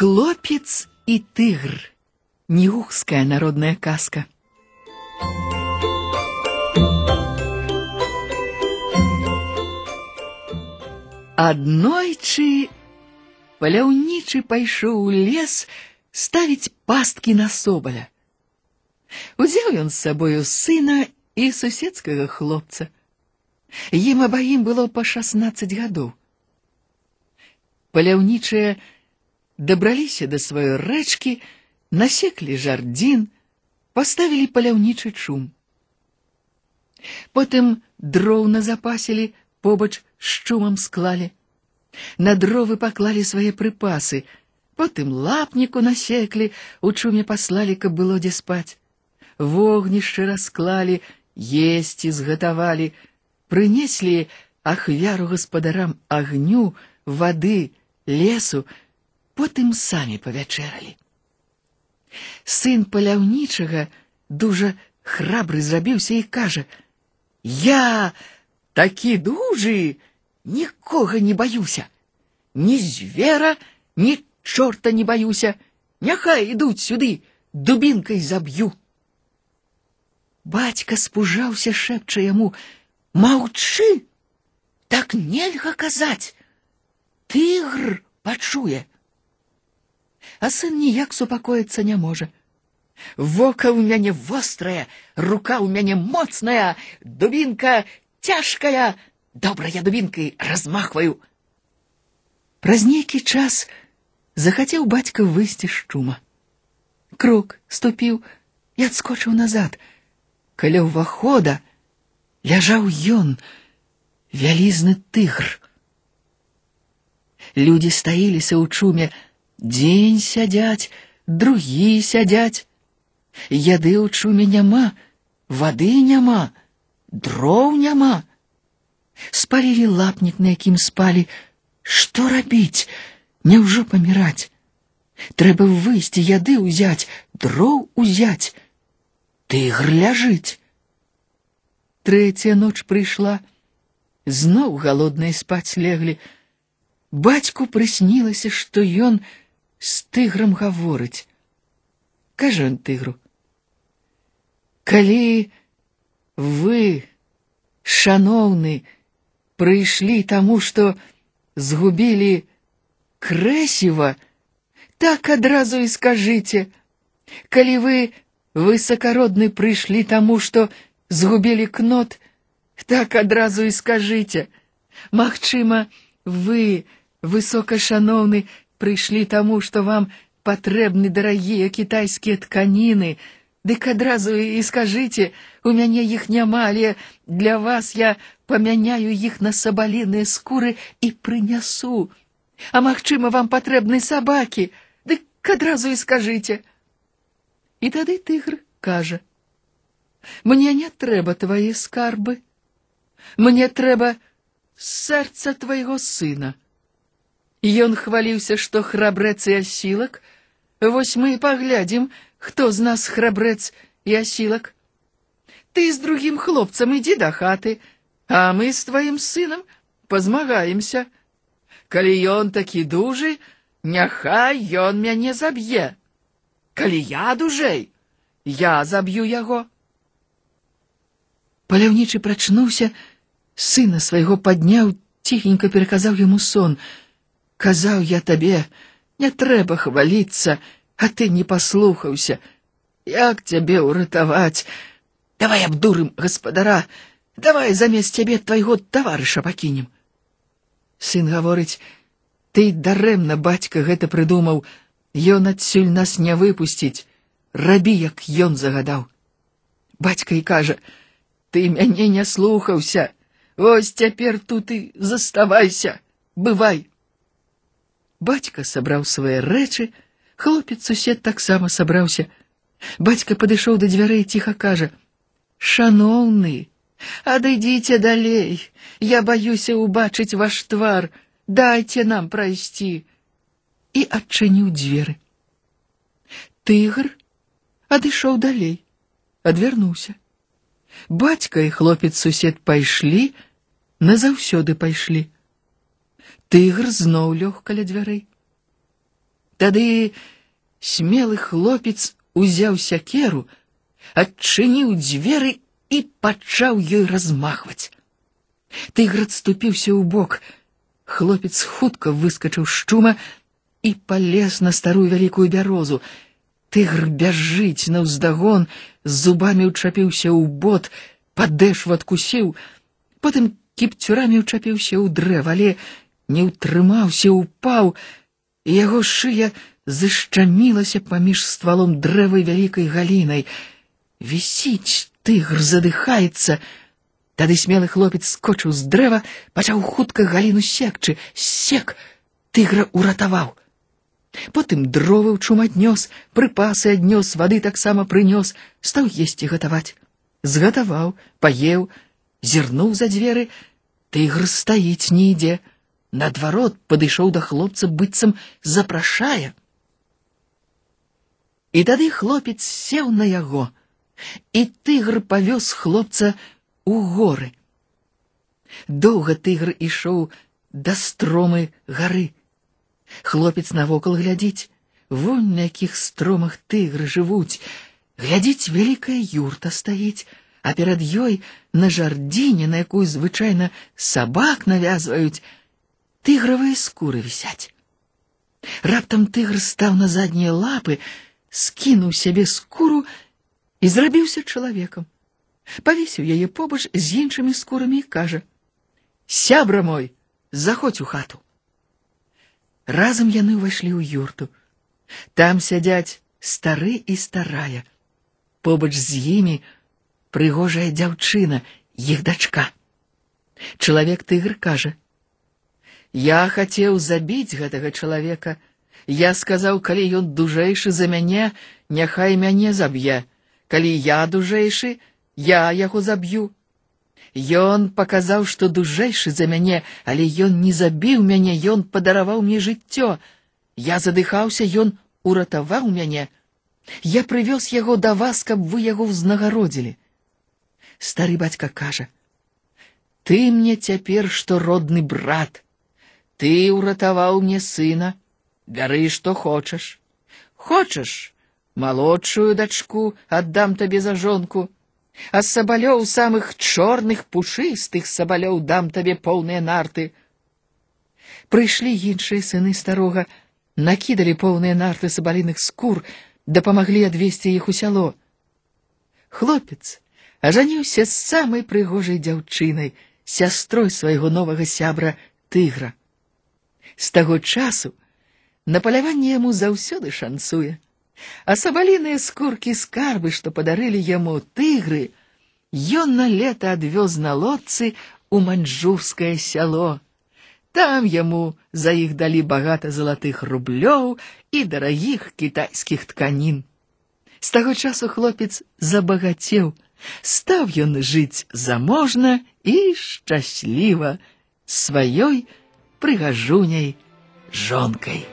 Хлопец и тигр. Неухская народная казка. Аднойчы паляўнічы пайшоў у лес ставіць пасткі на собаля. Узяў ён з сабою сына і суседскага хлопца. Ім абаім было па шаснаццаць гадоў. Паляўнічыя дабраліся да сваёй рэчкі, насеклі жардзін, паставілі паляўнічы чум. Потым дроў назапасілі, побач з чумам склалі. На дровы паклалі свае прыпасы, потым лапніку насеклі, у чуме паслалі, каб было дзе спаць. Вогнішчы расклалі, есці згатавалі, прынеслі ахвяру гаспадарам агню, вады, лесу, потым самі павячэралі. Сын паляўнічага дужа храбры зрабіўся і кажа: « Я такі дужы, нікога не баюся, ні звера, ні чорта не баюся, няхай ідуць сюды, дубінкай заб'ю. Бацька спужаўся, шэпча яму: « Маўчы, так нельга казаць. Тыгр пачуе а сын ніяк супакоіцца не можа. Вока ў мяне вострая, рука ў мяне моцная, дубінка цяжкая, добра я дубінкай размахваю. Праз нейкі час захацеў бацька выйсці з чума. Крок ступіў і адскочыў назад. Каля ўвахода ляжаў ён, вялізны тыгр. Людзі стаіліся ў чуме, Дзень сядзяць, другі сядзяць. Яды ў чуме няма, вады няма, дроў няма. Спалілі лапнік, на якім спалі. Што рабіць? Няўжо паміраць? Трэба выйсці яды ўзяць, дроў узяць. Тыгр ляжыць. Трэцяя ноч прыйшла. Зноў галодныя спаць леглі. Бацьку прыснілася, што ён з тыграм гаворыць. Кажа ён тыгру. Калі вы, шаноўны, прыйшлі таму, што згубілі крэсіва, так адразу і скажыце. Калі вы, высакародны, прыйшлі таму, што згубілі кнот, так адразу і скажыце. Магчыма, вы, высокашаноўны, прыйшлі таму, што вам патрэбны дарагія кітайскія тканіны, дык адразу і скажыце, у мяне іх няма, але для вас я памяняю іх на сабаліныя скуры і прынясу. А магчыма, вам патрэбны сабакі, дык адразу і скажыце. І тады тыгр кажа: « Мне не трэба твае скарбы, Мне трэба сэрца твайго сына. Ён хваліўся, што храбрэц і асілак. Вось мы і паглядзім, хто з нас храбрэц і асілак. Ты з другім хлопцам ідзі да хаты, а мы з тваім сынам пазмагаемся. Калі ён такі дужы, няхай ён мяне заб'е. Калі я дужэй, я заб'ю яго. Паляўнічы прачнуўся, сына свайго падняў, ціхенька пераказаў яму сон — Казаў я табе, не трэба хваліцца, а ты не паслухаўся. Як цябе ўратаваць? Давай абдурым гаспадара, давай замест цябе твайго таварыша пакінем. Сын гаворыць: ты дарэмна бацька гэта прыдумаў, Ён адсюль нас не выпусціць, рабі, як ён загадаў. Бацька і кажа: ты мяне не слухаўся, Вось цяпер тут і заставайся, бывай. Бацька сабраў свае рэчы, хлопец сусед таксама сабраўся. Бацька падышоў да дзвярэй ціха кажа: « Шаноўны, адыдзіце далей, я баюся ўбачыць ваш твар, дайце нам прайсці і адчыніў дзверы. Тыгр адышоў далей, адвярнуўся. Бацька і хлопец сусед пайшлі, назаўсёды пайшлі. Тыгр зноў лёг каля дзвярэй. Тады смелы хлопец узяў сякеру, адчыніў дзверы і пачаў ёй размахваць. Тыгр адступіўся ў бок. Хлопец хутка выскачыў з чума і палез на старую вялікую бярозу. Тыгр бяжыць наўздагон, з зубамі ўчапіўся ў бот, падэшву адкусіў, потым кіпцюрамі ўчапіўся ў дрэв, але не ўтрымаўся, упаў, і яго шыя зашчамілася паміж ствалом дрэва і вялікай галінай. Вісіць, тыгр задыхаецца. Тады смелы хлопец скочыў з дрэва, пачаў хутка галіну секчы, сек, тыгра ўратаваў. Потым дровы ў чум аднёс, прыпасы аднёс, вады таксама прынёс, стаў есці гатаваць. Згатаваў, паеў, зірнуў за дзверы, тыгр стаіць не ідзе. Наадварот падышоў да хлопца быццам запрашае. І тады хлопец сеў на яго, і тыгр павёз хлопца у горы. Доўга тыгр ішоў да стромы гары. Хлопец навокал глядзіць, вунь на якіх стромах тыгры жывуць. Глядзіць, вялікая юрта стаіць, а перад ёй на жардзіне, на якую звычайна сабак навязваюць, тыгравыя скуры вісяць. Раптам тыгр стаў на заднія лапы, скінуў сябе скуру і зрабіўся чалавекам. Павесіў яе побач з іншымі скурамі і кажа: « Сябра мой, заходзь у хату. Разам яны ўвайшлі ў юрту. Там сядзяць стары і старая. Побач з імі прыгожая дзяўчына, іх дачка. Чалавек тыгр кажа: « Я хацеў забіць гэтага чалавека. Я сказаў, калі ён дужэйшы за мяне, няхай мяне заб'е. Калі я дужэйшы, я яго заб'ю. Ён паказаў, што дужэйшы за мяне, але ён не забіў мяне, ён падараваў мне жыццё. Я задыхаўся, ён уратаваў мяне. Я прывёз яго да вас, каб вы яго ўзнагародзілі. Стары бацька кажа: « Ты мне цяпер, што родны брат. Ты ўратаваў мне сына, бяры, што хочаш. Хочаш, малодшую дачку аддам табе за жонку а сабалёў самых чорных пушыстых сабалёў дам табе поўныя нарты. Прыйшлі іншыя сыны старога, накідалі поўныя нарты сабаліных скур, дапамаглі адвесці іх у сяло. Хлопец ажаніўся з самай прыгожай дзяўчынай, сястрой свайго новага сябра тыгра. З таго часу на паляванне яму заўсёды шанцуе а сабаліныя скуркі скарбы, што падарылі яму тыгры, ён на лета адвёз на лодцы у маньчжурскае сяло. Там яму за іх далі багата залатых рублёў і дарагіх кітайскіх тканін. З таго часу хлопец забагацеў, стаў ён жыць заможна і шчасліва сваёй прыгажуняй жонкай.